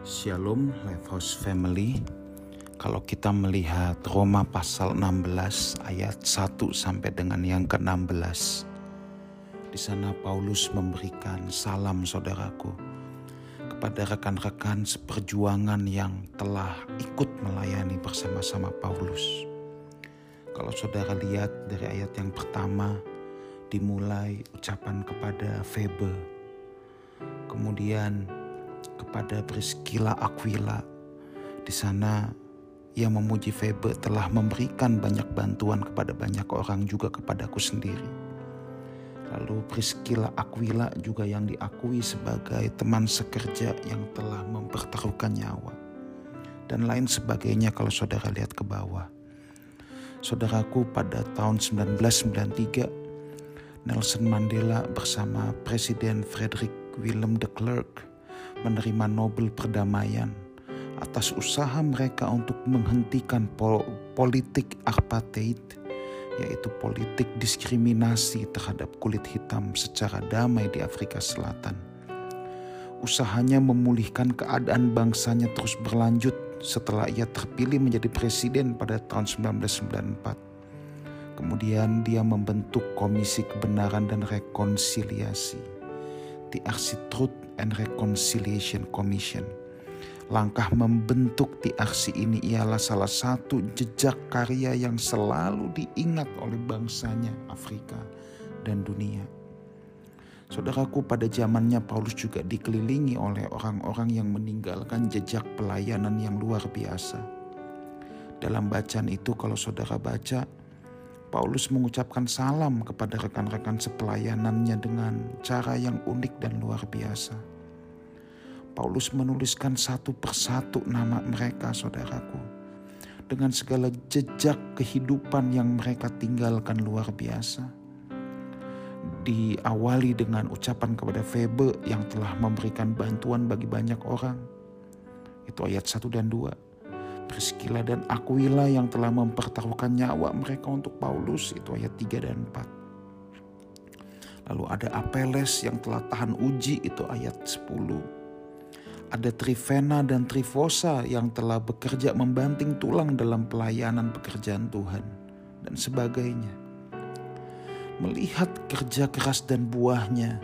Shalom Lifehouse Family. Kalau kita melihat Roma pasal 16 ayat 1 sampai dengan yang ke-16. Di sana Paulus memberikan salam saudaraku kepada rekan-rekan seperjuangan yang telah ikut melayani bersama-sama Paulus. Kalau saudara lihat dari ayat yang pertama dimulai ucapan kepada Febe. Kemudian kepada Priscilla Aquila. Di sana ia memuji Febe telah memberikan banyak bantuan kepada banyak orang juga kepadaku sendiri. Lalu Priscilla Aquila juga yang diakui sebagai teman sekerja yang telah mempertaruhkan nyawa. Dan lain sebagainya kalau saudara lihat ke bawah. Saudaraku pada tahun 1993 Nelson Mandela bersama Presiden Frederick Willem de Klerk menerima Nobel Perdamaian atas usaha mereka untuk menghentikan pol politik apartheid, yaitu politik diskriminasi terhadap kulit hitam secara damai di Afrika Selatan. Usahanya memulihkan keadaan bangsanya terus berlanjut setelah ia terpilih menjadi presiden pada tahun 1994. Kemudian dia membentuk Komisi Kebenaran dan Rekonsiliasi, TRC Truth and Reconciliation Commission. Langkah membentuk TRC ini ialah salah satu jejak karya yang selalu diingat oleh bangsanya Afrika dan dunia. Saudaraku pada zamannya Paulus juga dikelilingi oleh orang-orang yang meninggalkan jejak pelayanan yang luar biasa. Dalam bacaan itu kalau saudara baca, Paulus mengucapkan salam kepada rekan-rekan sepelayanannya dengan cara yang unik dan luar biasa. Paulus menuliskan satu persatu nama mereka, saudaraku, dengan segala jejak kehidupan yang mereka tinggalkan luar biasa. Diawali dengan ucapan kepada Febe yang telah memberikan bantuan bagi banyak orang. Itu ayat 1 dan 2 Priscilla dan Aquila yang telah mempertaruhkan nyawa mereka untuk Paulus itu ayat 3 dan 4. Lalu ada Apeles yang telah tahan uji itu ayat 10. Ada Trivena dan Trifosa yang telah bekerja membanting tulang dalam pelayanan pekerjaan Tuhan dan sebagainya. Melihat kerja keras dan buahnya,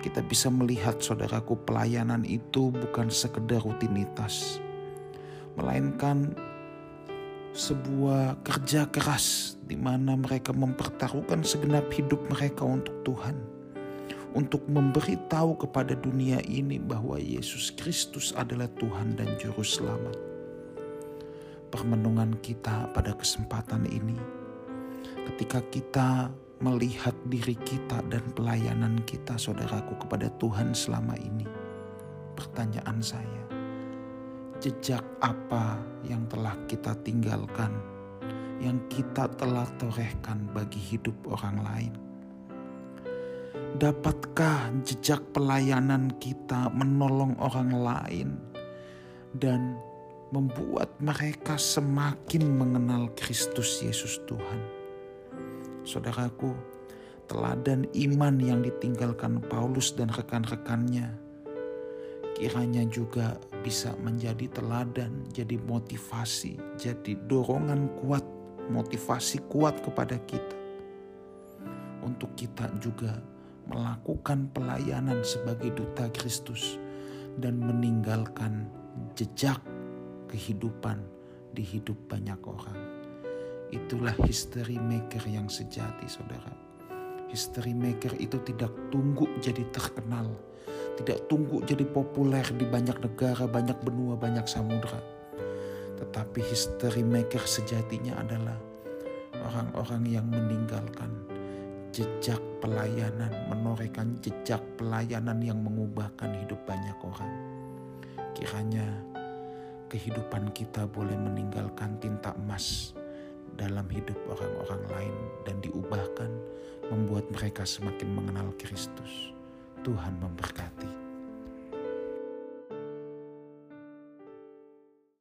kita bisa melihat saudaraku pelayanan itu bukan sekedar rutinitas melainkan sebuah kerja keras di mana mereka mempertaruhkan segenap hidup mereka untuk Tuhan. Untuk memberitahu kepada dunia ini bahwa Yesus Kristus adalah Tuhan dan Juru Selamat. Permenungan kita pada kesempatan ini, ketika kita melihat diri kita dan pelayanan kita, saudaraku, kepada Tuhan selama ini, pertanyaan saya, jejak apa yang telah kita tinggalkan, yang kita telah torehkan bagi hidup orang lain? Dapatkah jejak pelayanan kita menolong orang lain dan membuat mereka semakin mengenal Kristus Yesus Tuhan? Saudaraku, teladan iman yang ditinggalkan Paulus dan rekan-rekannya kiranya juga bisa menjadi teladan, jadi motivasi, jadi dorongan kuat, motivasi kuat kepada kita. Untuk kita juga melakukan pelayanan sebagai duta Kristus dan meninggalkan jejak kehidupan di hidup banyak orang. Itulah history maker yang sejati, saudara. History maker itu tidak tunggu jadi terkenal, tidak tunggu jadi populer di banyak negara, banyak benua, banyak samudra. Tetapi history maker sejatinya adalah orang-orang yang meninggalkan jejak pelayanan, menorehkan jejak pelayanan yang mengubahkan hidup banyak orang. Kiranya kehidupan kita boleh meninggalkan tinta emas dalam hidup orang-orang lain dan diubahkan membuat mereka semakin mengenal Kristus. Tuhan memberkati.